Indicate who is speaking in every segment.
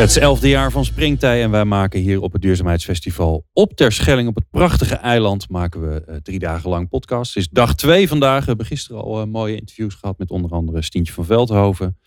Speaker 1: Het is elfde jaar van Springtij en wij maken hier op het Duurzaamheidsfestival op Terschelling op het prachtige eiland maken we uh, drie dagen lang podcast. Het is dag twee vandaag. We hebben gisteren al uh, mooie interviews gehad met onder andere Stientje van Veldhoven.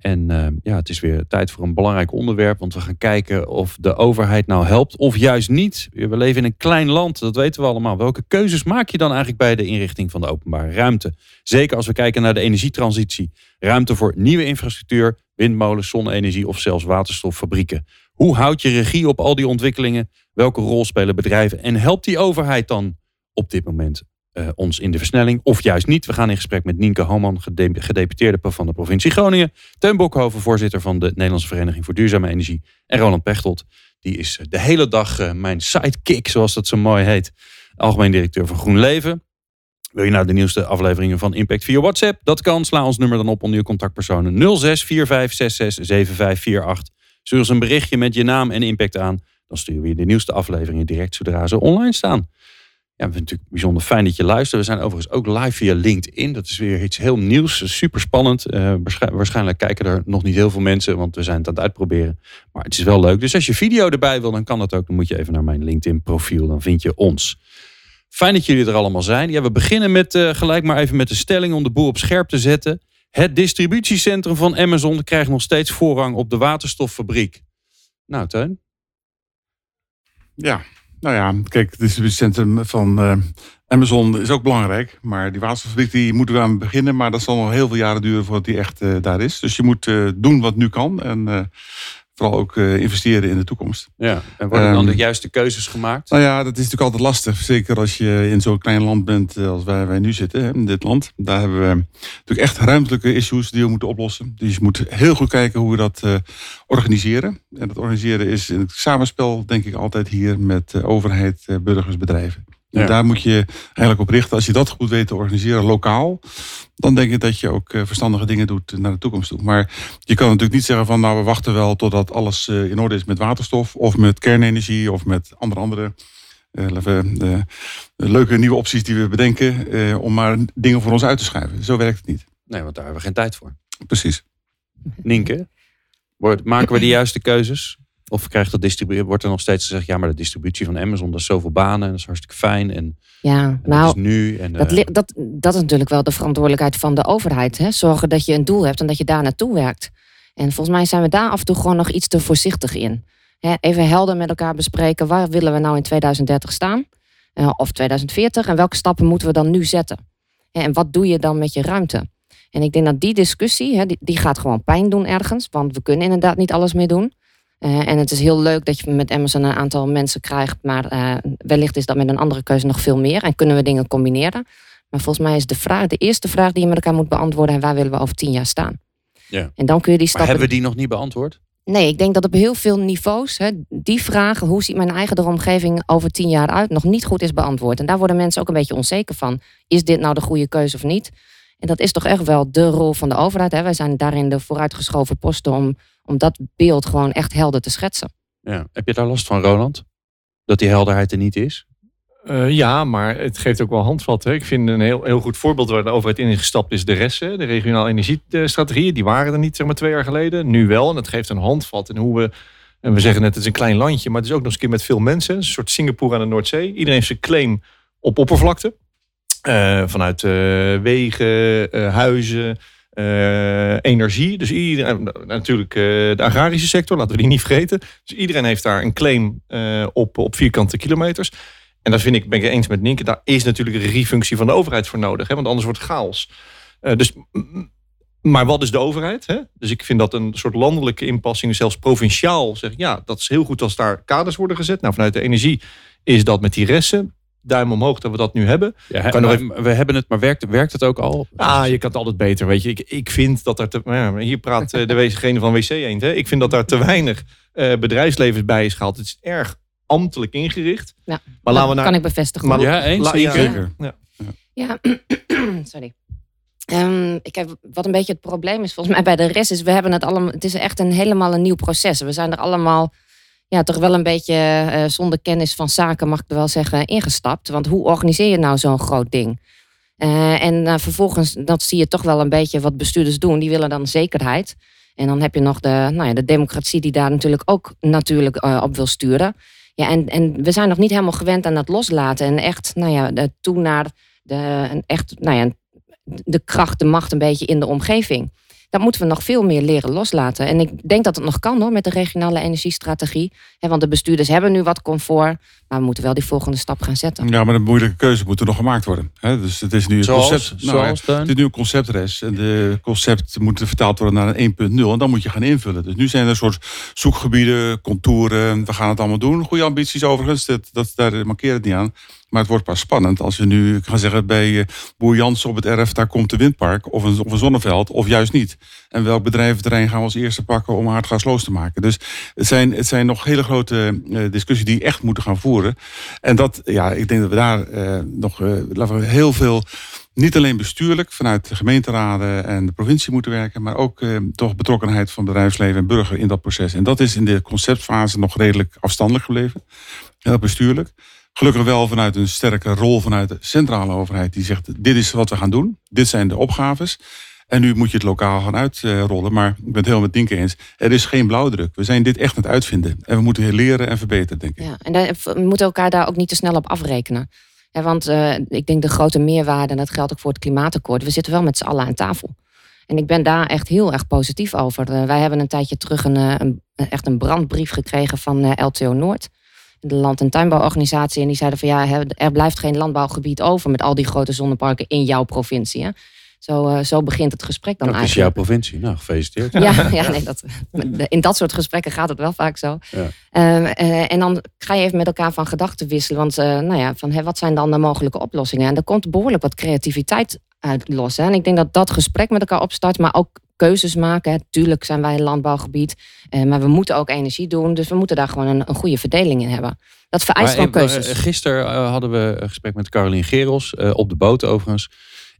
Speaker 1: En uh, ja, het is weer tijd voor een belangrijk onderwerp, want we gaan kijken of de overheid nou helpt of juist niet. We leven in een klein land, dat weten we allemaal. Welke keuzes maak je dan eigenlijk bij de inrichting van de openbare ruimte? Zeker als we kijken naar de energietransitie. Ruimte voor nieuwe infrastructuur, windmolens, zonne-energie of zelfs waterstoffabrieken. Hoe houd je regie op al die ontwikkelingen? Welke rol spelen bedrijven? En helpt die overheid dan op dit moment uh, ons in de versnelling? Of juist niet? We gaan in gesprek met Nienke Homan, gedeputeerde van de provincie Groningen. Teun Bokhoven, voorzitter van de Nederlandse Vereniging voor Duurzame Energie. En Roland Pechtold, die is de hele dag uh, mijn sidekick, zoals dat zo mooi heet. Algemeen directeur van GroenLeven. Wil je nou de nieuwste afleveringen van Impact via WhatsApp? Dat kan. Sla ons nummer dan op onder je contactpersonen 0645667548. Stuur ons een berichtje met je naam en impact aan. Dan sturen we je de nieuwste afleveringen direct zodra ze online staan. Ja, we het natuurlijk bijzonder fijn dat je luistert. We zijn overigens ook live via LinkedIn. Dat is weer iets heel nieuws. Super spannend. Uh, waarschijnlijk kijken er nog niet heel veel mensen, want we zijn het aan het uitproberen. Maar het is wel leuk. Dus als je video erbij wil, dan kan dat ook. Dan moet je even naar mijn LinkedIn profiel. Dan vind je ons. Fijn dat jullie er allemaal zijn. Ja, we beginnen met uh, gelijk maar even met de stelling om de boel op scherp te zetten. Het distributiecentrum van Amazon krijgt nog steeds voorrang op de waterstoffabriek. Nou, Teun?
Speaker 2: Ja, nou ja, kijk, het distributiecentrum van uh, Amazon is ook belangrijk. Maar die waterstoffabriek die moeten we aan beginnen. Maar dat zal nog heel veel jaren duren voordat die echt uh, daar is. Dus je moet doen wat nu kan. En vooral ook uh, investeren in de toekomst.
Speaker 1: Ja, en worden dan de juiste keuzes gemaakt?
Speaker 2: Nou ja, dat is natuurlijk altijd lastig. Zeker als je in zo'n klein land bent als wij, wij nu zitten, in dit land. Daar hebben we natuurlijk echt ruimtelijke issues die we moeten oplossen. Dus je moet heel goed kijken hoe we dat uh, organiseren. En dat organiseren is in het samenspel, denk ik, altijd hier met uh, overheid, burgers, bedrijven. En ja. daar moet je eigenlijk op richten. Als je dat goed weet te organiseren, lokaal, dan denk ik dat je ook verstandige dingen doet naar de toekomst toe. Maar je kan natuurlijk niet zeggen van nou we wachten wel totdat alles in orde is met waterstof of met kernenergie of met andere andere uh, leuke nieuwe opties die we bedenken uh, om maar dingen voor ons uit te schrijven. Zo werkt het niet.
Speaker 1: Nee, want daar hebben we geen tijd voor.
Speaker 2: Precies.
Speaker 1: Nienke, maken we de juiste keuzes? Of krijgt dat distributie, wordt er nog steeds gezegd, ja, maar de distributie van Amazon, dat is zoveel banen en dat is hartstikke fijn. En,
Speaker 3: ja,
Speaker 1: en
Speaker 3: nou,
Speaker 1: dat is nu. En,
Speaker 3: dat,
Speaker 1: uh,
Speaker 3: dat, dat is natuurlijk wel de verantwoordelijkheid van de overheid. Hè? Zorgen dat je een doel hebt en dat je daar naartoe werkt. En volgens mij zijn we daar af en toe gewoon nog iets te voorzichtig in. Hè, even helder met elkaar bespreken, waar willen we nou in 2030 staan? Uh, of 2040 en welke stappen moeten we dan nu zetten? En wat doe je dan met je ruimte? En ik denk dat die discussie, hè, die, die gaat gewoon pijn doen ergens, want we kunnen inderdaad niet alles meer doen. Uh, en het is heel leuk dat je met Amazon een aantal mensen krijgt, maar uh, wellicht is dat met een andere keuze nog veel meer en kunnen we dingen combineren. Maar volgens mij is de, vraag, de eerste vraag die je met elkaar moet beantwoorden, waar willen we over tien jaar staan?
Speaker 1: Ja.
Speaker 3: En dan kun je die stappen.
Speaker 1: Maar hebben we die nog niet beantwoord?
Speaker 3: Nee, ik denk dat op heel veel niveaus hè, die vraag, hoe ziet mijn eigen omgeving over tien jaar uit, nog niet goed is beantwoord. En daar worden mensen ook een beetje onzeker van. Is dit nou de goede keuze of niet? En dat is toch echt wel de rol van de overheid. Hè? Wij zijn daarin de vooruitgeschoven posten om, om dat beeld gewoon echt helder te schetsen.
Speaker 1: Ja. Heb je daar last van, Roland? Dat die helderheid er niet is?
Speaker 4: Uh, ja, maar het geeft ook wel handvat. Hè. Ik vind een heel, heel goed voorbeeld waar de overheid in gestapt is de resten. De regionaal energiestrategieën, die waren er niet zeg maar twee jaar geleden. Nu wel. En dat geeft een handvat in hoe we... En we zeggen net, het is een klein landje, maar het is ook nog eens een keer met veel mensen. Een soort Singapore aan de Noordzee. Iedereen heeft zijn claim op oppervlakte. Uh, vanuit uh, wegen, huizen, energie. Dus iedereen, natuurlijk de agrarische sector, laten we die niet vergeten. Dus iedereen heeft daar een claim op, op vierkante kilometers. En dat vind ik, ben ik eens met Nienke, daar is natuurlijk een regiefunctie van de overheid voor nodig. Hè? Want anders wordt het chaos. Dus, maar wat is de overheid? Hè? Dus ik vind dat een soort landelijke inpassing, zelfs provinciaal, zeg ja, dat is heel goed als daar kaders worden gezet. Nou, vanuit de energie is dat met die resten. Duim omhoog dat we dat nu hebben.
Speaker 1: Ja, kan maar, even... We hebben het, maar werkt, werkt het ook al?
Speaker 4: Ah, je kan het altijd beter. Weet je, ik, ik vind dat er te. Ja, hier praat degene van WC Eend. Hè? Ik vind dat daar te weinig uh, bedrijfsleven bij is gehaald. Het is erg ambtelijk ingericht.
Speaker 3: Ja, maar laten we naar, kan ik bevestigen.
Speaker 1: Maar, ja, eens. La,
Speaker 4: ja, zeker. Ja.
Speaker 3: Ja, sorry. Ehm, ik heb, wat een beetje het probleem is volgens mij bij de rest is, we hebben het allemaal, het is echt een helemaal een nieuw proces. We zijn er allemaal ja, toch wel een beetje eh, zonder kennis van zaken, mag ik wel zeggen, ingestapt. Want hoe organiseer je nou zo'n groot ding? Uh, en uh, vervolgens, dat zie je toch wel een beetje wat bestuurders doen. Die willen dan zekerheid. En dan heb je nog de, nou ja, de democratie die daar natuurlijk ook natuurlijk op wil sturen. Ja, en, en we zijn nog niet helemaal gewend aan dat loslaten. En echt, nou ja, toe naar de, echt, nou ja, de kracht, de macht een beetje in de omgeving. Dat moeten we nog veel meer leren loslaten. En ik denk dat het nog kan hoor, met de regionale energiestrategie. want de bestuurders hebben nu wat comfort. Maar we moeten wel die volgende stap gaan zetten.
Speaker 2: Ja, maar de moeilijke keuze moet er nog gemaakt worden. dus het is nu een
Speaker 1: zoals,
Speaker 2: concept.
Speaker 1: Nou, zoals
Speaker 2: het is nu een conceptres. En de concept moet vertaald worden naar een 1.0. En dan moet je gaan invullen. Dus nu zijn er een soort zoekgebieden, contouren. We gaan het allemaal doen. Goede ambities overigens. Dat, dat, daar markeer het niet aan. Maar het wordt pas spannend als we nu gaan zeggen bij eh, Boer Jans op het erf, daar komt de windpark of een, of een zonneveld, of juist niet. En welk bedrijventerrein gaan we als eerste pakken om aardgasloos te maken? Dus het zijn, het zijn nog hele grote uh, discussies die echt moeten gaan voeren. En dat, ja, ik denk dat we daar uh, nog laten we heel veel niet alleen bestuurlijk vanuit de gemeenteraden en de provincie moeten werken, maar ook eh, toch betrokkenheid van bedrijfsleven en burger in dat proces. En dat is in de conceptfase nog redelijk afstandelijk gebleven, heel bestuurlijk. Gelukkig wel vanuit een sterke rol vanuit de centrale overheid die zegt: dit is wat we gaan doen, dit zijn de opgaves. En nu moet je het lokaal gaan uitrollen. Maar ik ben het helemaal met Dinken eens. Er is geen blauwdruk. We zijn dit echt aan het uitvinden. En we moeten leren en verbeteren, denk ik.
Speaker 3: Ja, en we moeten elkaar daar ook niet te snel op afrekenen. Want uh, ik denk de grote meerwaarde, en dat geldt ook voor het klimaatakkoord. We zitten wel met z'n allen aan tafel. En ik ben daar echt heel erg positief over. Uh, wij hebben een tijdje terug een, een, echt een brandbrief gekregen van LTO Noord de land- en tuinbouworganisatie. En die zeiden van ja, er blijft geen landbouwgebied over met al die grote zonneparken in jouw provincie. Hè? Zo, uh, zo begint het gesprek dan
Speaker 1: dat
Speaker 3: eigenlijk.
Speaker 1: is jouw provincie. Nou, gefeliciteerd.
Speaker 3: Ja, ja nee, dat, in dat soort gesprekken gaat het wel vaak zo. Ja. Uh, uh, en dan ga je even met elkaar van gedachten wisselen. Want nou ja, van, wat zijn dan de mogelijke oplossingen? En er komt behoorlijk wat creativiteit uit los. Hè? En ik denk dat dat gesprek met elkaar opstart, maar ook keuzes maken. Tuurlijk zijn wij een landbouwgebied, eh, maar we moeten ook energie doen. Dus we moeten daar gewoon een, een goede verdeling in hebben. Dat vereist wel keuzes.
Speaker 1: Gisteren hadden we een gesprek met Caroline Geros, op de boot overigens.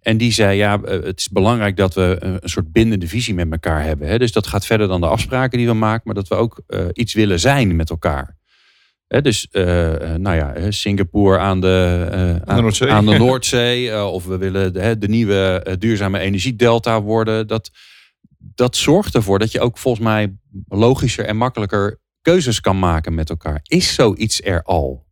Speaker 1: En die zei, ja, het is belangrijk dat we een soort bindende visie met elkaar hebben. Hè? Dus dat gaat verder dan de afspraken die we maken, maar dat we ook uh, iets willen zijn met elkaar. Hè? Dus, uh, nou ja, Singapore aan de, uh, aan, de Noordzee, aan de Noordzee of we willen de, de nieuwe duurzame energiedelta worden. Dat, dat zorgt ervoor dat je ook volgens mij logischer en makkelijker keuzes kan maken met elkaar. Is zoiets er al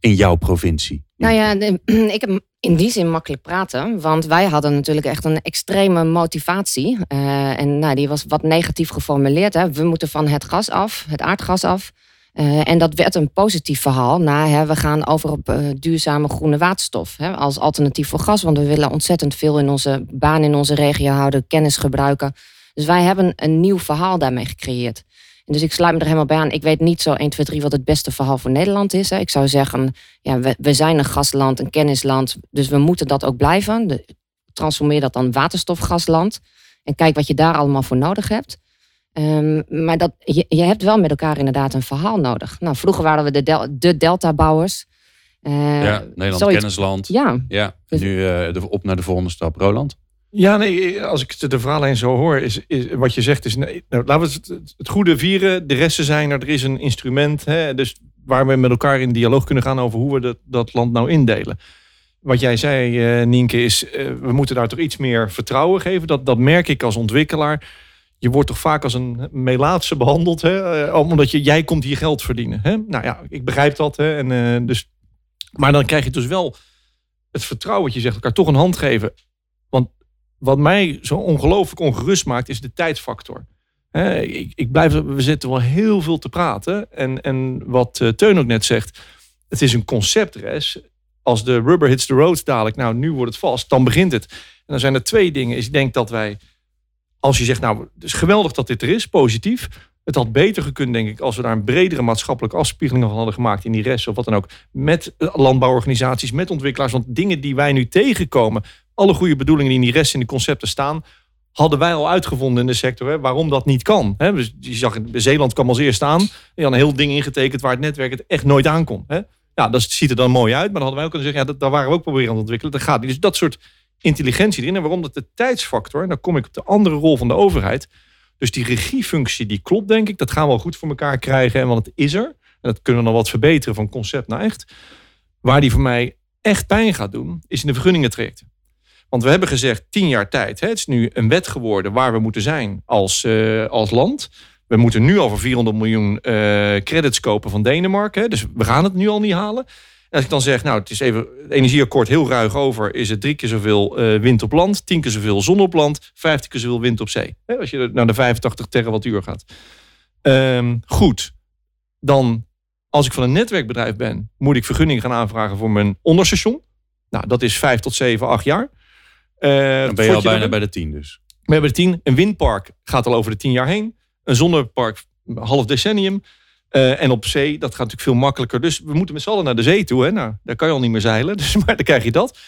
Speaker 1: in jouw provincie?
Speaker 3: Nou ja, ik heb in die zin makkelijk praten. Want wij hadden natuurlijk echt een extreme motivatie. Uh, en nou, die was wat negatief geformuleerd. Hè. We moeten van het gas af, het aardgas af. Uh, en dat werd een positief verhaal. Na, hè, we gaan over op uh, duurzame groene waterstof hè, als alternatief voor gas. Want we willen ontzettend veel in onze baan in onze regio houden, kennis gebruiken. Dus wij hebben een nieuw verhaal daarmee gecreëerd. Dus ik sluit me er helemaal bij aan. Ik weet niet zo 1, 2, 3 wat het beste verhaal voor Nederland is. Hè. Ik zou zeggen, ja, we, zijn een gasland, een kennisland. Dus we moeten dat ook blijven. Transformeer dat dan waterstofgasland. En kijk wat je daar allemaal voor nodig hebt. Um, maar dat, je, je hebt wel met elkaar inderdaad een verhaal nodig. Nou, vroeger waren we de, del, de delta-bouwers.
Speaker 1: Uh, ja, Nederland zoiets. kennisland.
Speaker 3: Ja.
Speaker 1: ja. Nu uh, de, op naar de volgende stap, Roland.
Speaker 4: Ja, nee, als ik de verhalen zo hoor, is, is wat je zegt is, nou, laten we het, het, goede vieren. De resten zijn er, er is een instrument, hè, dus waar we met elkaar in dialoog kunnen gaan over hoe we dat, dat land nou indelen. Wat jij zei, uh, Nienke, is uh, we moeten daar toch iets meer vertrouwen geven. Dat, dat merk ik als ontwikkelaar. Je wordt toch vaak als een melaatse behandeld, hè, omdat je, jij komt hier geld verdienen. Hè? Nou ja, ik begrijp dat. Hè, en, uh, dus, maar dan krijg je dus wel het vertrouwen, je zegt, elkaar toch een hand geven. Want wat mij zo ongelooflijk ongerust maakt, is de tijdsfactor. He, ik, ik, blijf, we zitten wel heel veel te praten. En, en wat uh, Teun ook net zegt, het is een conceptres. Als de rubber hits the road dadelijk, nou nu wordt het vast, dan begint het. En dan zijn er twee dingen. Ik denk dat wij, als je zegt, nou het is geweldig dat dit er is, positief. Het had beter gekund, denk ik, als we daar een bredere maatschappelijke afspiegeling van hadden gemaakt in die rest of wat dan ook. Met landbouworganisaties, met ontwikkelaars. Want dingen die wij nu tegenkomen, alle goede bedoelingen die in die rest in de concepten staan, hadden wij al uitgevonden in de sector hè, waarom dat niet kan. Hè. Dus je zag, Zeeland kwam als eerste aan. Je had een heel ding ingetekend waar het netwerk het echt nooit aankon. Hè. Ja, dat ziet er dan mooi uit. Maar dan hadden wij ook kunnen zeggen, ja, dat, daar waren we ook proberen aan het ontwikkelen. Dat gaat niet. Dus dat soort intelligentie erin. En waarom dat de tijdsfactor, en dan kom ik op de andere rol van de overheid. Dus die regiefunctie, die klopt denk ik. Dat gaan we wel goed voor elkaar krijgen. En want het is er. En dat kunnen we nog wat verbeteren van concept naar echt. Waar die voor mij echt pijn gaat doen, is in de vergunningentrajecten. Want we hebben gezegd tien jaar tijd. Hè, het is nu een wet geworden waar we moeten zijn als, uh, als land. We moeten nu al voor 400 miljoen uh, credits kopen van Denemarken. Dus we gaan het nu al niet halen. Als ik dan zeg, nou, het is even het energieakkoord heel ruig over, is het drie keer zoveel uh, wind op land, tien keer zoveel zon op land, vijftien keer zoveel wind op zee. Hè, als je naar de 85 terawattuur gaat. Um, goed, dan als ik van een netwerkbedrijf ben, moet ik vergunning gaan aanvragen voor mijn onderstation. Nou, dat is vijf tot zeven, acht jaar.
Speaker 1: Uh, dan ben je al bijna bij de tien dus.
Speaker 4: We hebben de tien. Een windpark gaat al over de tien jaar heen. Een zonnepark half decennium. Uh, en op zee, dat gaat natuurlijk veel makkelijker. Dus we moeten met z'n allen naar de zee toe. Hè? Nou, daar kan je al niet meer zeilen. Dus, maar dan krijg je dat.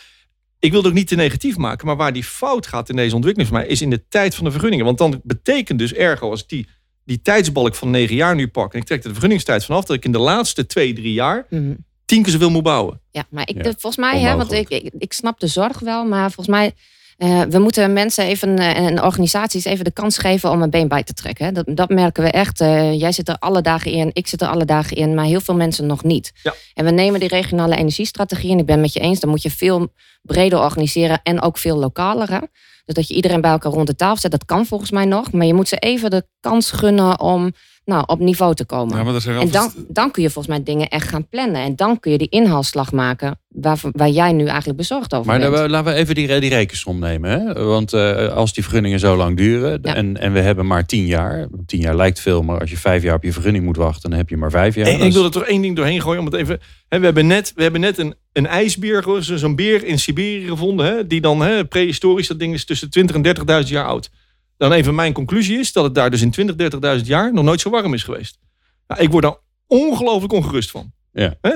Speaker 4: Ik wil het ook niet te negatief maken. Maar waar die fout gaat in deze ontwikkeling voor mij... is in de tijd van de vergunningen. Want dan betekent dus ergo als ik die, die tijdsbalk van negen jaar nu pak... en ik trek er de vergunningstijd vanaf... dat ik in de laatste twee, drie jaar... Mm -hmm. tien keer zoveel moet bouwen.
Speaker 3: Ja, maar ik, ja. volgens mij... Hè, want ik, ik, ik snap de zorg wel. Maar volgens mij uh, we moeten mensen even uh, en organisaties even de kans geven om een been bij te trekken. Dat, dat merken we echt. Uh, jij zit er alle dagen in, ik zit er alle dagen in, maar heel veel mensen nog niet.
Speaker 4: Ja.
Speaker 3: En we nemen die regionale energiestrategie, en ik ben met je eens, dan moet je veel breder organiseren en ook veel lokaler. Hè? Dus dat je iedereen bij elkaar rond de tafel zet, dat kan volgens mij nog. Maar je moet ze even de kans gunnen om nou, op niveau te komen.
Speaker 2: Ja, maar
Speaker 3: en dan, dan kun je volgens mij dingen echt gaan plannen. En dan kun je die inhaalslag maken waar, waar jij nu eigenlijk bezorgd over
Speaker 1: maar
Speaker 3: bent.
Speaker 1: Maar laten we even die, die rekensom nemen. Hè? Want uh, als die vergunningen zo lang duren ja. en, en we hebben maar tien jaar. Tien jaar lijkt veel, maar als je vijf jaar op je vergunning moet wachten, dan heb je maar vijf jaar.
Speaker 4: En, ik wil er toch één ding doorheen gooien. Om het even, hè, we hebben net, we hebben net een, een ijsbeer, zo'n beer in Siberië gevonden. Hè, die dan hè, prehistorisch, dat ding is tussen 20 en 30.000 jaar oud. Dan even mijn conclusie is dat het daar dus in 20, 30.000 jaar nog nooit zo warm is geweest. Nou, ik word daar ongelooflijk ongerust van.
Speaker 1: Ja.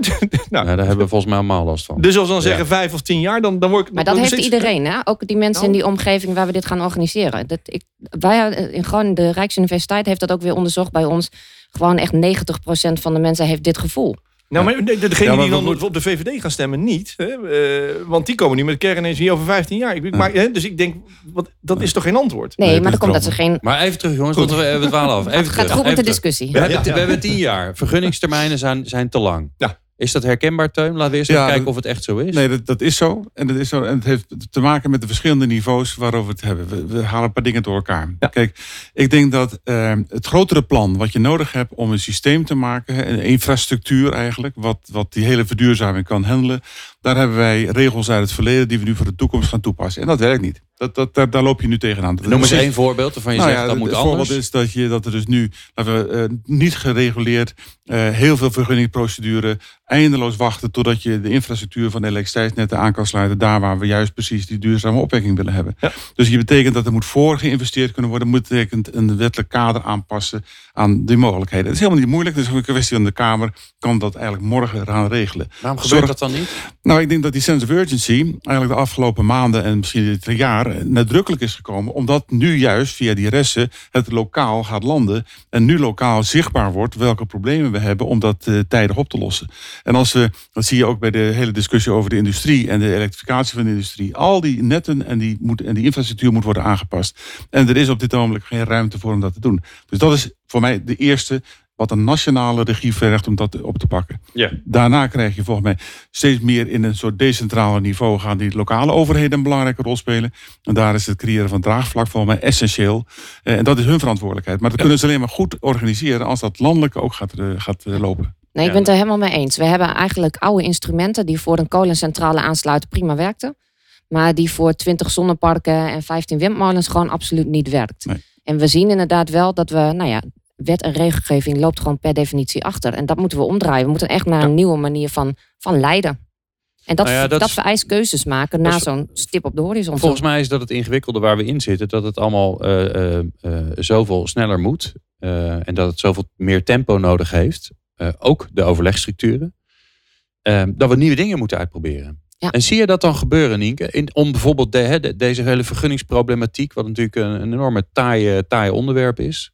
Speaker 1: nou, ja, daar hebben we volgens mij allemaal last van.
Speaker 4: Dus als we dan zeggen ja. vijf of tien jaar, dan, dan word ik...
Speaker 3: Maar dat heeft iedereen, hè? Ook die mensen nou. in die omgeving waar we dit gaan organiseren. Dat, ik, wij, in gewoon de Rijksuniversiteit heeft dat ook weer onderzocht bij ons. Gewoon echt 90% van de mensen heeft dit gevoel.
Speaker 4: Nou, maar degene ja, maar die dan moet... op de VVD gaan stemmen, niet. Hè? Uh, want die komen nu met kernenergie over 15 jaar. Ik, maar, hè? Dus ik denk, wat, dat is toch geen antwoord?
Speaker 3: Nee, nee maar dan komt dat ze geen...
Speaker 1: Maar even terug, jongens, want we, we dwalen af. Even
Speaker 3: het gaat
Speaker 1: terug,
Speaker 3: goed met de discussie.
Speaker 1: We, hebben, we hebben tien jaar. Vergunningstermijnen zijn, zijn te lang.
Speaker 4: Ja.
Speaker 1: Is dat herkenbaar, Teun? Laten we eerst even kijken of het echt zo is.
Speaker 2: Nee, dat, dat, is zo. En dat is zo. En het heeft te maken met de verschillende niveaus waarover we het hebben. We, we halen een paar dingen door elkaar.
Speaker 4: Ja.
Speaker 2: Kijk, ik denk dat uh, het grotere plan wat je nodig hebt om een systeem te maken, een infrastructuur eigenlijk, wat, wat die hele verduurzaming kan handelen, daar hebben wij regels uit het verleden die we nu voor de toekomst gaan toepassen. En dat werkt niet. Dat, dat, daar, daar loop je nu tegenaan. Dat
Speaker 1: Noem eens één voorbeeld waarvan je
Speaker 2: nou
Speaker 1: zegt
Speaker 2: ja,
Speaker 1: dat moet
Speaker 2: het
Speaker 1: anders.
Speaker 2: voorbeeld is dat, je, dat er dus nu we, uh, niet gereguleerd uh, heel veel vergunningprocedure eindeloos wachten totdat je de infrastructuur van de elektriciteitsnetten aan kan sluiten daar waar we juist precies die duurzame opwekking willen hebben.
Speaker 4: Ja.
Speaker 2: Dus je betekent dat er moet voor geïnvesteerd kunnen worden, moet betekent een wettelijk kader aanpassen aan die mogelijkheden. Het is helemaal niet moeilijk, het is een kwestie van de Kamer kan dat eigenlijk morgen gaan regelen.
Speaker 1: Waarom gebeurt dat dan niet?
Speaker 2: Nou, ik denk dat die sense of urgency eigenlijk de afgelopen maanden en misschien dit jaar nadrukkelijk is gekomen, omdat nu juist via die resten het lokaal gaat landen en nu lokaal zichtbaar wordt welke problemen we hebben om dat uh, tijdig op te lossen. En als we, dat zie je ook bij de hele discussie over de industrie en de elektrificatie van de industrie, al die netten en die, moet, en die infrastructuur moet worden aangepast. En er is op dit moment geen ruimte voor om dat te doen. Dus dat is voor mij de eerste wat een nationale regie vergt om dat op te pakken.
Speaker 1: Ja.
Speaker 2: Daarna krijg je volgens mij steeds meer in een soort decentrale niveau gaan die lokale overheden een belangrijke rol spelen. En daar is het creëren van draagvlak volgens mij essentieel. En dat is hun verantwoordelijkheid. Maar dat ja. kunnen ze alleen maar goed organiseren als dat landelijk ook gaat, gaat lopen.
Speaker 3: Nee, ik ben het er helemaal mee eens. We hebben eigenlijk oude instrumenten die voor een kolencentrale aansluiten prima werkten. Maar die voor 20 zonneparken en 15 windmolens gewoon absoluut niet werkt.
Speaker 2: Nee.
Speaker 3: En we zien inderdaad wel dat we, nou ja, wet en regelgeving loopt gewoon per definitie achter. En dat moeten we omdraaien. We moeten echt naar een nieuwe manier van, van leiden. En dat,
Speaker 1: Nou ja, dat
Speaker 3: dat
Speaker 1: is-
Speaker 3: vereist keuzes maken na zo'n stip op de horizon.
Speaker 1: Volgens mij is dat het ingewikkelde waar we in zitten. Dat het allemaal eh, eh, eh, zoveel sneller moet. en dat het zoveel meer tempo nodig heeft. ook de overlegstructuren. dat we nieuwe dingen moeten uitproberen.
Speaker 3: Ja.
Speaker 1: En zie je dat dan gebeuren, Nienke? In, om bijvoorbeeld de, deze hele vergunningsproblematiek. Wat natuurlijk een, een enorme taaie, taaie onderwerp is.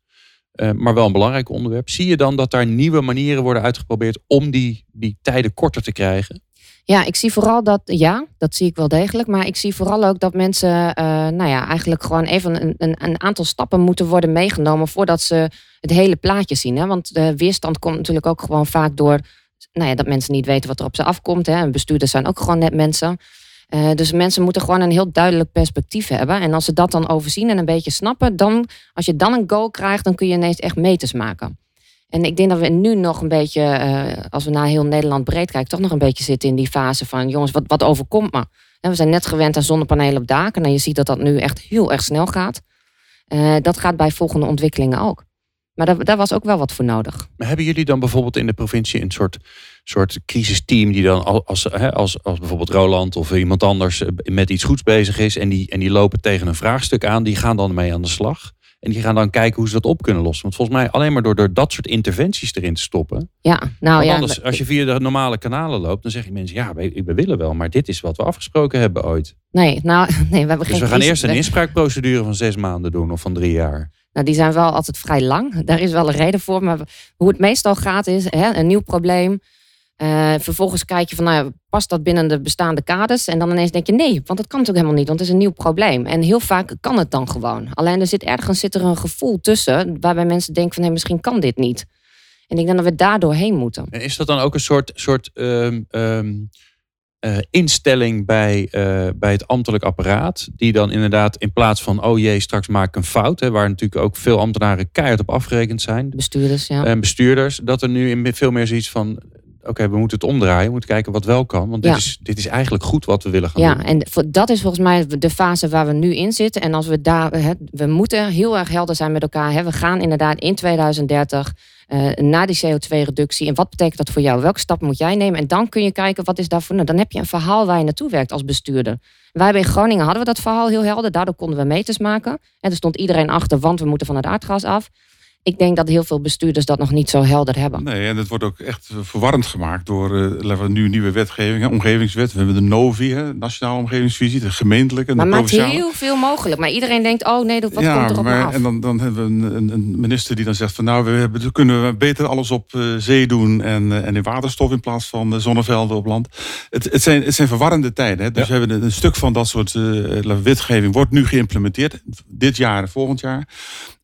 Speaker 1: Eh, maar wel een belangrijk onderwerp. Zie je dan dat daar nieuwe manieren worden uitgeprobeerd om die, die tijden korter te krijgen?
Speaker 3: Ja, ik zie vooral dat, ja, dat zie ik wel degelijk. Maar ik zie vooral ook dat mensen, uh, nou ja, eigenlijk gewoon even een, een, een, aantal stappen moeten worden meegenomen voordat ze het hele plaatje zien. Hè? Want de weerstand komt natuurlijk ook gewoon vaak door, nou ja, dat mensen niet weten wat er op ze afkomt. Hè? En bestuurders zijn ook gewoon net mensen. Uh, dus mensen moeten gewoon een heel duidelijk perspectief hebben. En als ze dat dan overzien en een beetje snappen, dan, als je dan een go krijgt, dan kun je ineens echt meters maken. En ik denk dat we nu nog een beetje, uh, als we naar heel Nederland breed kijken, toch nog een beetje zitten in die fase van, jongens, wat, wat overkomt me? We zijn net gewend aan zonnepanelen op daken en je ziet dat dat nu echt heel erg snel gaat. Uh, dat gaat bij volgende ontwikkelingen ook. Maar daar, daar, was ook wel wat voor nodig.
Speaker 1: Maar hebben jullie dan bijvoorbeeld in de provincie een soort, soort crisisteam die dan als, als, als bijvoorbeeld Roland of iemand anders met iets goeds bezig is en die, en die lopen tegen een vraagstuk aan, die gaan dan mee aan de slag? En die gaan dan kijken hoe ze dat op kunnen lossen. Want volgens mij alleen maar door, door dat soort interventies erin te stoppen.
Speaker 3: Ja, nou ja.
Speaker 1: Anders, als je via de normale kanalen loopt, dan zeggen mensen: ja, we, we willen wel, maar dit is wat we afgesproken hebben ooit.
Speaker 3: Nee, nou, nee, we hebben
Speaker 1: dus
Speaker 3: geen
Speaker 1: we gaan eerst een inspraakprocedure van zes maanden doen of van drie jaar.
Speaker 3: Nou, die zijn wel altijd vrij lang. Daar is wel een reden voor. Maar hoe het meestal gaat is hè, een nieuw probleem. Uh, vervolgens kijk je van, nou, past dat binnen de bestaande kaders? En dan ineens denk je, nee, want dat kan natuurlijk helemaal niet, want het is een nieuw probleem. En heel vaak kan het dan gewoon. Alleen er zit ergens zit er een gevoel tussen, waarbij mensen denken van, nee, misschien kan dit niet. En ik denk dat we daar doorheen moeten.
Speaker 1: En is dat dan ook een soort, soort um, um, uh, instelling bij, uh, bij het ambtelijk apparaat, die dan inderdaad in plaats van, oh jee, straks maak ik een fout, hè, waar natuurlijk ook veel ambtenaren keihard op afgerekend zijn.
Speaker 3: Bestuurders, ja.
Speaker 1: En bestuurders, dat er nu in veel meer zoiets van, oké, we moeten het omdraaien. We moeten kijken wat wel kan. Want dit,
Speaker 3: Ja.
Speaker 1: is, dit is eigenlijk goed wat we willen gaan
Speaker 3: Ja,
Speaker 1: doen.
Speaker 3: en voor- dat is volgens mij de fase waar we nu in zitten. En als we daar, we moeten heel erg helder zijn met elkaar. We gaan inderdaad in 2030 eh, naar die CO2-reductie. En wat betekent dat voor jou? Welke stap moet jij nemen? En dan kun je kijken, wat is daarvoor? Nou, dan heb je een verhaal waar je naartoe werkt als bestuurder. Wij hebben in Groningen hadden we dat verhaal heel helder. Daardoor konden we meters maken. En er stond iedereen achter, want we moeten van het aardgas af. Ik denk dat heel veel bestuurders dat nog niet zo helder hebben.
Speaker 2: Nee, en het wordt ook echt verwarrend gemaakt door eh, nu nieuwe wetgeving, omgevingswet. We hebben de NOVI, hè, Nationale Omgevingsvisie, de gemeentelijke en
Speaker 3: Maar
Speaker 2: de
Speaker 3: maakt
Speaker 2: provinciale.
Speaker 3: heel veel mogelijk. Maar iedereen denkt, oh nee, wat komt er op
Speaker 2: maar,
Speaker 3: af?
Speaker 2: en dan, dan hebben we een, een, een minister die dan zegt van nou, we hebben, dan kunnen we beter alles op eh, zee doen en, eh, en in waterstof in plaats van eh, zonnevelden op land. Het, het, zijn, het zijn verwarrende tijden. Hè? Dus we hebben een, een stuk van dat soort eh, wetgeving wordt nu geïmplementeerd. Dit jaar en volgend jaar.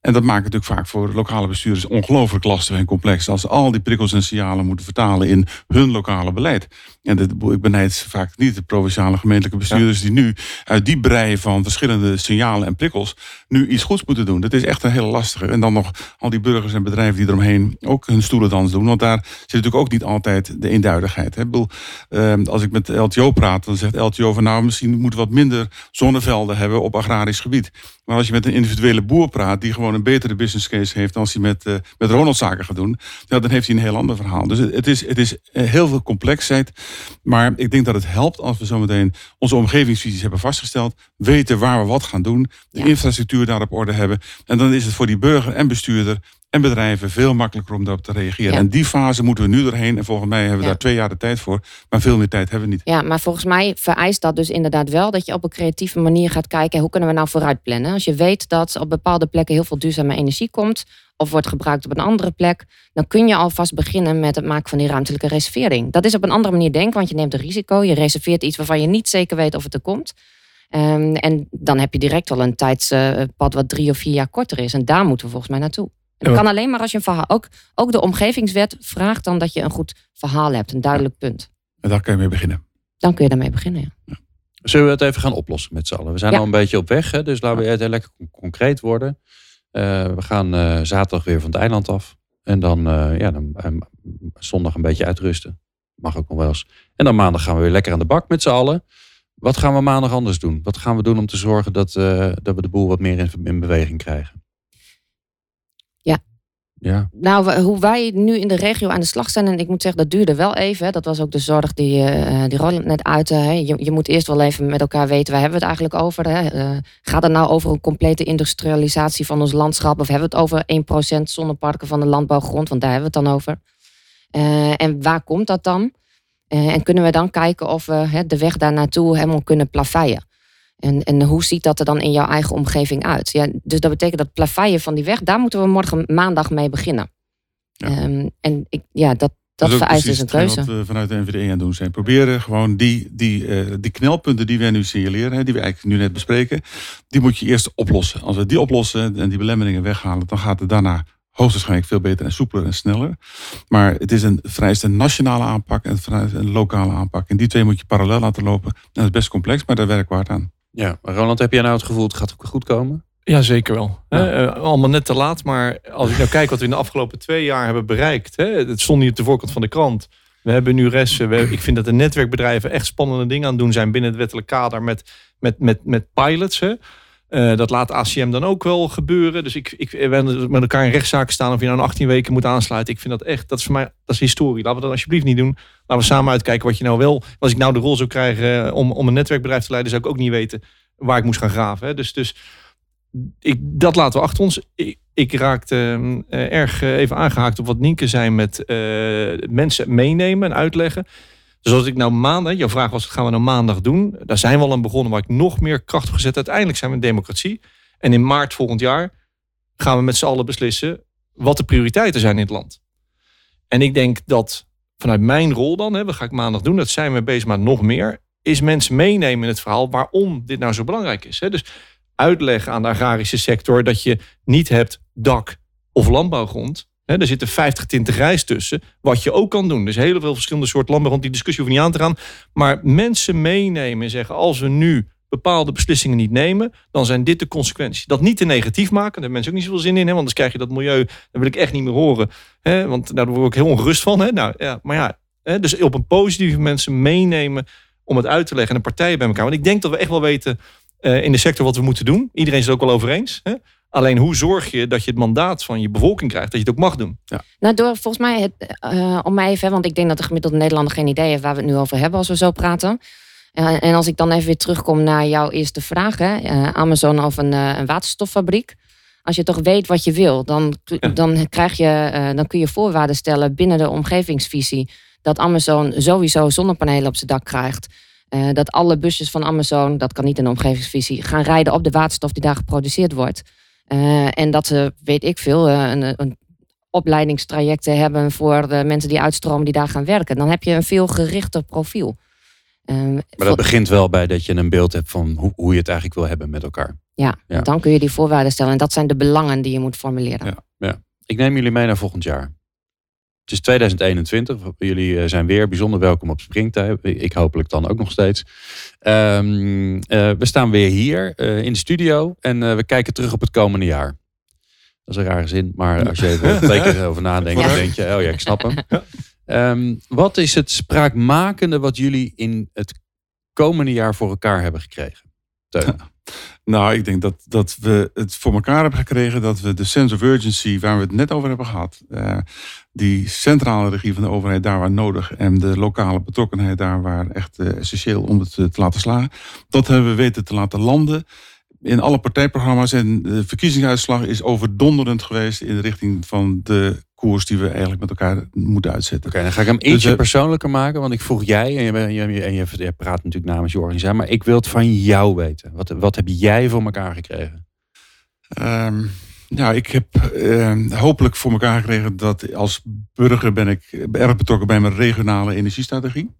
Speaker 2: En dat maakt het natuurlijk vaak voor lokale bestuurders ongelooflijk lastig en complex. Als ze al die prikkels en signalen moeten vertalen in hun lokale beleid. En dit, ik benijd vaak niet de provinciale gemeentelijke bestuurders die nu uit die brei van verschillende signalen en prikkels nu iets goeds moeten doen. Dat is echt een hele lastige. En dan nog al die burgers en bedrijven die eromheen ook hun stoelendans doen. Want daar zit natuurlijk ook niet altijd de eenduidigheid. Hè. Ik bedoel, eh, als ik met LTO praat, dan zegt LTO van nou misschien moeten we wat minder zonnevelden hebben op agrarisch gebied. Maar als je met een individuele boer praat die gewoon een betere business case heeft als hij met, eh met Ronald zaken gaat doen, ja, dan heeft hij een heel ander verhaal. Dus het het is, het is eh, heel veel complexheid. Maar ik denk dat het helpt als we zometeen onze omgevingsvisies hebben vastgesteld, weten waar we wat gaan doen, de
Speaker 3: Ja.
Speaker 2: infrastructuur daar op orde hebben. En dan is het voor die burger en bestuurder en bedrijven veel makkelijker om daarop te reageren.
Speaker 3: Ja.
Speaker 2: En die fase moeten we nu doorheen. En volgens mij hebben we
Speaker 3: Ja.
Speaker 2: daar twee jaar de tijd voor. Maar veel meer tijd hebben we niet.
Speaker 3: Ja, maar volgens mij vereist dat dus inderdaad wel dat je op een creatieve manier gaat kijken hoe kunnen we nou vooruit plannen. Als je weet dat op bepaalde plekken heel veel duurzame energie komt of wordt gebruikt op een andere plek, dan kun je alvast beginnen met het maken van die ruimtelijke reservering. Dat is op een andere manier denken, want je neemt een risico, je reserveert iets waarvan je niet zeker weet of het er komt. Ehm, en dan heb je direct al een tijdspad wat drie of vier jaar korter is. En daar moeten we volgens mij naartoe. Dat kan alleen maar als je een verhaal. Ook, ook de omgevingswet vraagt dan dat je een goed verhaal hebt, een duidelijk punt.
Speaker 2: En daar kan je mee beginnen.
Speaker 3: Dan kun je daarmee beginnen. Ja.
Speaker 1: Zullen we het even gaan oplossen met z'n allen? We zijn
Speaker 3: Ja.
Speaker 1: al een beetje op weg, hè? dus laten we het lekker con- concreet worden. Eh, we gaan eh, zaterdag weer van het eiland af. En dan, eh, ja, dan zondag een beetje uitrusten. Mag ook nog wel eens. En dan maandag gaan we weer lekker aan de bak met z'n allen. Wat gaan we maandag anders doen? Wat gaan we doen om te zorgen dat, dat we de boel wat meer in, in beweging krijgen?
Speaker 3: Ja. Nou, hoe wij nu in de regio aan de slag zijn, en ik moet zeggen, dat duurde wel even. Dat was ook de zorg die, eh die Roland net uitte. Hè. Je, je moet eerst wel even met elkaar weten, waar hebben we het eigenlijk over? Hè? Eh, gaat het nou over een complete industrialisatie van ons landschap? Of hebben we het over 1% zonneparken van de landbouwgrond? Want daar hebben we het dan over. Eh, en waar komt dat dan? En kunnen we dan kijken of we de weg daar naartoe helemaal kunnen plaveien? En, en hoe ziet dat er dan in jouw eigen omgeving uit? Ja, dus dat betekent dat plaveien van die weg, daar moeten we morgen maandag mee beginnen.
Speaker 2: Ja.
Speaker 3: Ehm, en ik, ja, dat, dat
Speaker 2: is ook
Speaker 3: vereist dus een keuze.
Speaker 2: Wat we vanuit de NVD aan doen zijn. Proberen gewoon die, die, eh, die knelpunten die wij nu signaleren, hè, die we eigenlijk nu net bespreken, die moet je eerst oplossen. Als we die oplossen en die belemmeringen weghalen, dan gaat het daarna hoogstwaarschijnlijk veel beter en soepeler en sneller. Maar het is een vereist een nationale aanpak en een lokale aanpak. En die twee moet je parallel laten lopen. En dat is best complex, maar daar werken we hard aan.
Speaker 1: Ja, maar Roland, heb jij nou het gevoel het gaat ook goed komen?
Speaker 4: Ja, zeker wel. Hè, eh, allemaal net te laat. Maar als ik nou kijk wat we in de afgelopen twee jaar hebben bereikt. Hè, het stond niet op de voorkant van de krant. We hebben nu resten. We, ik vind dat de netwerkbedrijven echt spannende dingen aan het doen zijn binnen het wettelijk kader met, met, met, met pilots. Hè. Eh, dat laat ACM dan ook wel gebeuren. Dus ik, ik, we hebben met elkaar in rechtszaken staan of je nou in 18 weken moet aansluiten. Ik vind dat echt, dat is voor mij, dat is historie. Laten we dat alsjeblieft niet doen. Laten we samen uitkijken wat je nou wel. Als ik nou de rol zou krijgen eh, om, om een netwerkbedrijf te leiden, zou ik ook niet weten waar ik moest gaan graven. Hè. Dus, dus ik, dat laten we achter ons. Ik, raakte eh, erg eh, even aangehaakt op wat Nienke zei met eh, mensen meenemen en uitleggen. Dus als ik nou maandag, jouw vraag was, wat gaan we nou maandag doen? Daar zijn we al aan begonnen waar ik nog meer kracht op gezet. Uiteindelijk zijn we een democratie. En in maart volgend jaar gaan we met z'n allen beslissen wat de prioriteiten zijn in het land. En ik denk dat vanuit mijn rol dan, hè, wat ga ik maandag doen, dat zijn we bezig, maar nog meer, is mensen meenemen in het verhaal waarom dit nou zo belangrijk is. Hè. Dus uitleggen aan de agrarische sector dat je niet hebt dak of landbouwgrond. Hè, er zitten 50 tinten grijs tussen, wat je ook kan doen. Dus heel veel verschillende soorten landbouwgrond, die discussie hoeven niet aan te gaan. Maar mensen meenemen en zeggen, als we nu bepaalde beslissingen niet nemen, dan zijn dit de consequenties. Dat niet te negatief maken, daar hebben mensen ook niet zoveel zin in, hè, want anders krijg je dat milieu, dat wil ik echt niet meer horen. Hè, want daar word ik heel ongerust van. Hè. Nou, ja, maar ja, hè, dus op een positieve mensen meenemen om het uit te leggen en de partijen bij elkaar. Want ik denk dat we echt wel weten uh, in de sector wat we moeten doen. Iedereen is het ook wel over eens. Hè? Alleen hoe zorg je dat je het mandaat van je bevolking krijgt, dat je het ook mag doen?
Speaker 2: Ja.
Speaker 3: Nou, door volgens mij, het, uh, om mij even, want ik denk dat de gemiddelde Nederlander geen idee heeft waar we het nu over hebben als we zo praten. Uh, en als ik dan even weer terugkom naar jouw eerste vraag, hè, Amazon of een, een, waterstoffabriek. Als je toch weet wat je wil, dan, ja. dan, krijg je, dan kun je voorwaarden stellen binnen de omgevingsvisie. Dat Amazon sowieso zonnepanelen op zijn dak krijgt. Uh, dat alle busjes van Amazon, dat kan niet in de omgevingsvisie, gaan rijden op de waterstof die daar geproduceerd wordt. Uh, en dat ze, weet ik veel, uh, een, een opleidingstrajecten hebben voor de mensen die uitstromen die daar gaan werken. Dan heb je een veel gerichter profiel. Ehm,
Speaker 1: maar dat begint wel bij dat je een beeld hebt van hoe, hoe je het eigenlijk wil hebben met elkaar.
Speaker 3: Ja, ja, dan kun je die voorwaarden stellen. En dat zijn de belangen die je moet formuleren.
Speaker 1: Ja, ja. Ik neem jullie mee naar volgend jaar. Het is 2021. Jullie eh, zijn weer bijzonder welkom op Springtij. Ik hopelijk dan ook nog steeds. Um, uh, we staan weer hier uh, in de studio en uh, we kijken terug op het komende jaar. Dat is een rare zin, maar als je er twee keer over nadenkt, dan denk je, oh ja, ik snap hem. Um, wat is het spraakmakende wat jullie in het komende jaar voor elkaar hebben gekregen? Teun.
Speaker 2: Nou, ik denk dat, dat we het voor elkaar hebben gekregen dat we de sense of urgency, waar we het net over hebben gehad, uh, die centrale regie van de overheid daar waar nodig en de lokale betrokkenheid daar waar echt uh, essentieel om het te laten slagen, dat hebben we weten te laten landen in alle partijprogramma's. En de verkiezingsuitslag is overdonderend geweest in de richting van de koers die we eigenlijk met elkaar moeten uitzetten.
Speaker 1: Oké, okay, dan ga ik hem ietsje dus, uh, persoonlijker maken. Want ik vroeg jij, en je, je, je praat natuurlijk namens je organisatie, maar ik wil het van jou weten. Wat, wat heb jij voor elkaar gekregen?
Speaker 2: Um, nou, ik heb uh, hopelijk voor elkaar gekregen dat als burger ben ik erg betrokken bij mijn regionale energiestrategie.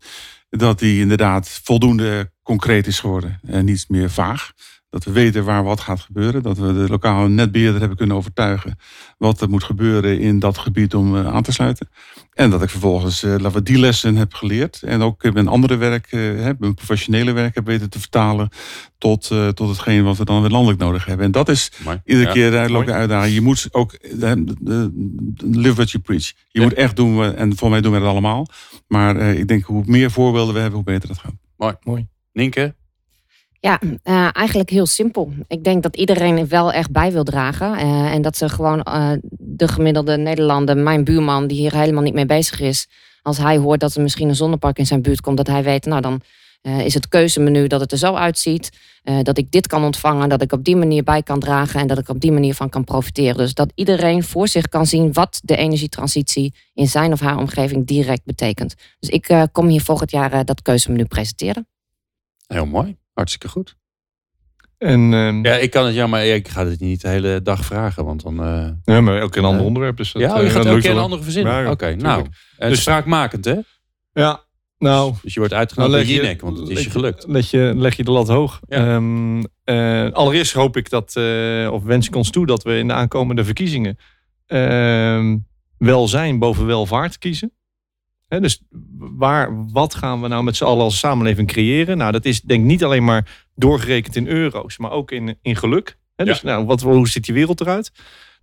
Speaker 2: Dat die inderdaad voldoende concreet is geworden en niet meer vaag. Dat we weten waar wat gaat gebeuren. Dat we de lokale netbeheerder hebben kunnen overtuigen wat er moet gebeuren in dat gebied om uh, aan te sluiten. En dat ik vervolgens uh, dat we die lessen heb geleerd. En ook mijn andere werk, uh, mijn professionele werk heb weten te vertalen tot, tot hetgeen wat we dan weer landelijk nodig hebben. En dat is Mooi. iedere ja. keer de uitlopen uitdaging. Je moet ook live what you preach. Je ja. moet echt doen, en voor mij doen we het allemaal. Maar ik denk hoe meer voorbeelden we hebben, hoe beter dat gaat.
Speaker 1: Mooi. Mooi. Nienke,
Speaker 3: ja, uh, eigenlijk heel simpel. Ik denk dat iedereen wel echt bij wil dragen. Uh, en dat ze gewoon uh, de gemiddelde Nederlander, mijn buurman, die hier helemaal niet mee bezig is, als hij hoort dat er misschien een zonnepark in zijn buurt komt, dat hij weet, nou dan is het keuzemenu dat het er zo uitziet. dat ik dit kan ontvangen, dat ik op die manier bij kan dragen en dat ik op die manier van kan profiteren. Dus dat iedereen voor zich kan zien wat de energietransitie in zijn of haar omgeving direct betekent. Dus ik kom hier volgend jaar dat keuzemenu presenteren.
Speaker 1: Heel mooi. Hartstikke goed.
Speaker 4: En, ehm,
Speaker 1: Ja, ik kan het, ja, maar ik ga het niet de hele dag vragen, want dan... eh,
Speaker 4: ja, maar elke keer een ander
Speaker 1: Ja.
Speaker 4: onderwerp. Dus dat,
Speaker 1: ja, oh,
Speaker 4: eh,
Speaker 1: je gaat elke
Speaker 4: lukt
Speaker 1: keer een andere verzinnen. Oké, nou. Het
Speaker 4: Dus-
Speaker 1: spraakmakend, hè?
Speaker 4: Ja, nou...
Speaker 1: Dus je wordt uitgenodigd
Speaker 4: leg
Speaker 1: bij
Speaker 4: je,
Speaker 1: Jinek, want het is je gelukt.
Speaker 4: Leg je, leg je de lat hoog.
Speaker 1: Ja.
Speaker 4: Ehm, eh, allereerst hoop ik dat, eh, of wens ik ons toe, dat we in de aankomende verkiezingen ehm, welzijn boven welvaart kiezen. Dus waar, wat gaan we nou met z'n allen als samenleving creëren? Nou, dat is denk ik niet alleen maar doorgerekend in euro's, maar ook in, in geluk. Dus nou, wat, hoe ziet die wereld eruit?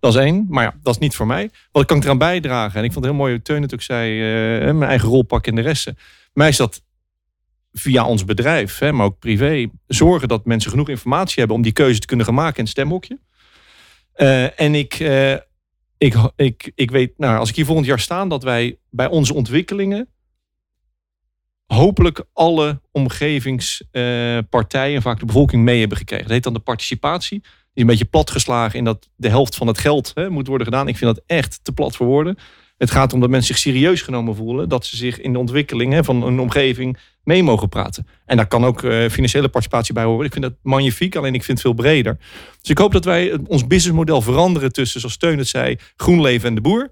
Speaker 4: Dat is één, maar ja, dat is niet voor mij. Wat kan ik eraan bijdragen? En ik vond het heel mooi hoe Teun het ook zei, eh, mijn eigen rol pakken in de resten. Mij is dat via ons bedrijf, hè, maar ook privé, zorgen dat mensen genoeg informatie hebben om die keuze te kunnen gaan maken in het stemhokje. Eh, en ik, eh, ik, ik, ik weet, nou, als ik hier volgend jaar sta, dat wij bij onze ontwikkelingen hopelijk alle omgevingspartijen, vaak de bevolking, mee hebben gekregen. Dat heet dan de participatie. Die is een beetje platgeslagen in dat de helft van het geld hè, moet worden gedaan. Ik vind dat echt te plat voor woorden. Het gaat om dat mensen zich serieus genomen voelen. Dat ze zich in de ontwikkeling hè, van een omgeving mee mogen praten. En daar kan ook eh, financiële participatie bij horen. Ik vind dat magnifiek, alleen ik vind het veel breder. Dus ik hoop dat wij ons businessmodel veranderen tussen, zoals Steun het zei, GroenLeven en de boer.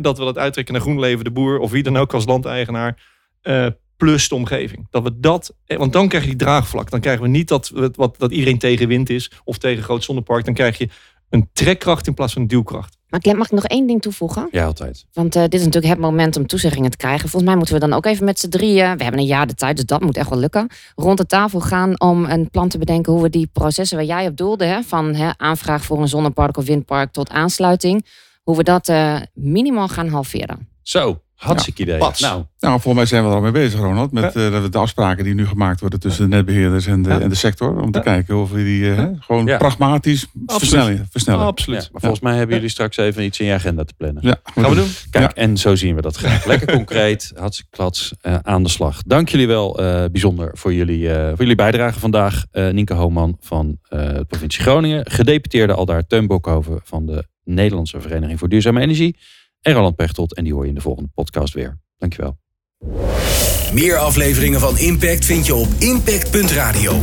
Speaker 4: Dat we dat uittrekken naar GroenLeven, de boer of wie dan ook als landeigenaar. eh, plus de omgeving. Dat we dat, eh, want dan krijg je die draagvlak. Dan krijgen we niet dat, wat, dat iedereen tegen wind is of tegen groot zonnepark. Dan krijg je een trekkracht in plaats van een duwkracht.
Speaker 3: Maar Clem, mag ik nog één ding toevoegen?
Speaker 1: Ja, altijd.
Speaker 3: Want eh, dit is natuurlijk het moment om toezeggingen te krijgen. Volgens mij moeten we dan ook even met z'n drieën, we hebben een jaar de tijd, dus dat moet echt wel lukken, rond de tafel gaan om een plan te bedenken hoe we die processen waar jij op doelde, hè, van hè, aanvraag voor een zonnepark of windpark tot aansluiting, hoe we dat eh, minimaal gaan halveren.
Speaker 1: Zo, hartstikke idee.
Speaker 4: pats.
Speaker 1: Nou,
Speaker 2: Nou, volgens mij zijn we er al mee bezig, Ronald. Met eh, de afspraken die nu gemaakt worden tussen de netbeheerders en de,
Speaker 4: Ja.
Speaker 2: en de sector. Om te
Speaker 4: Ja.
Speaker 2: kijken of we die eh, gewoon
Speaker 1: Ja.
Speaker 2: pragmatisch versnellen. versnellen.
Speaker 4: Absoluut.
Speaker 1: ja, maar volgens mij hebben jullie straks even iets in je agenda te plannen.
Speaker 2: Ja,
Speaker 4: Gaan we doen?
Speaker 1: Kijk, en zo zien we dat graag. Lekker concreet, hartstikke klats, eh, aan de slag. Dank jullie wel eh, bijzonder voor jullie, eh, voor jullie bijdrage vandaag. Eh Nienke Hooman van eh, de provincie Groningen. Gedeputeerde al daar Teun Bokhoven van de Nederlandse Vereniging voor Duurzame Energie. En Roland Pechtold. En die hoor je in de volgende podcast weer. Dankjewel.
Speaker 5: Meer afleveringen van Impact vind je op impact.radio.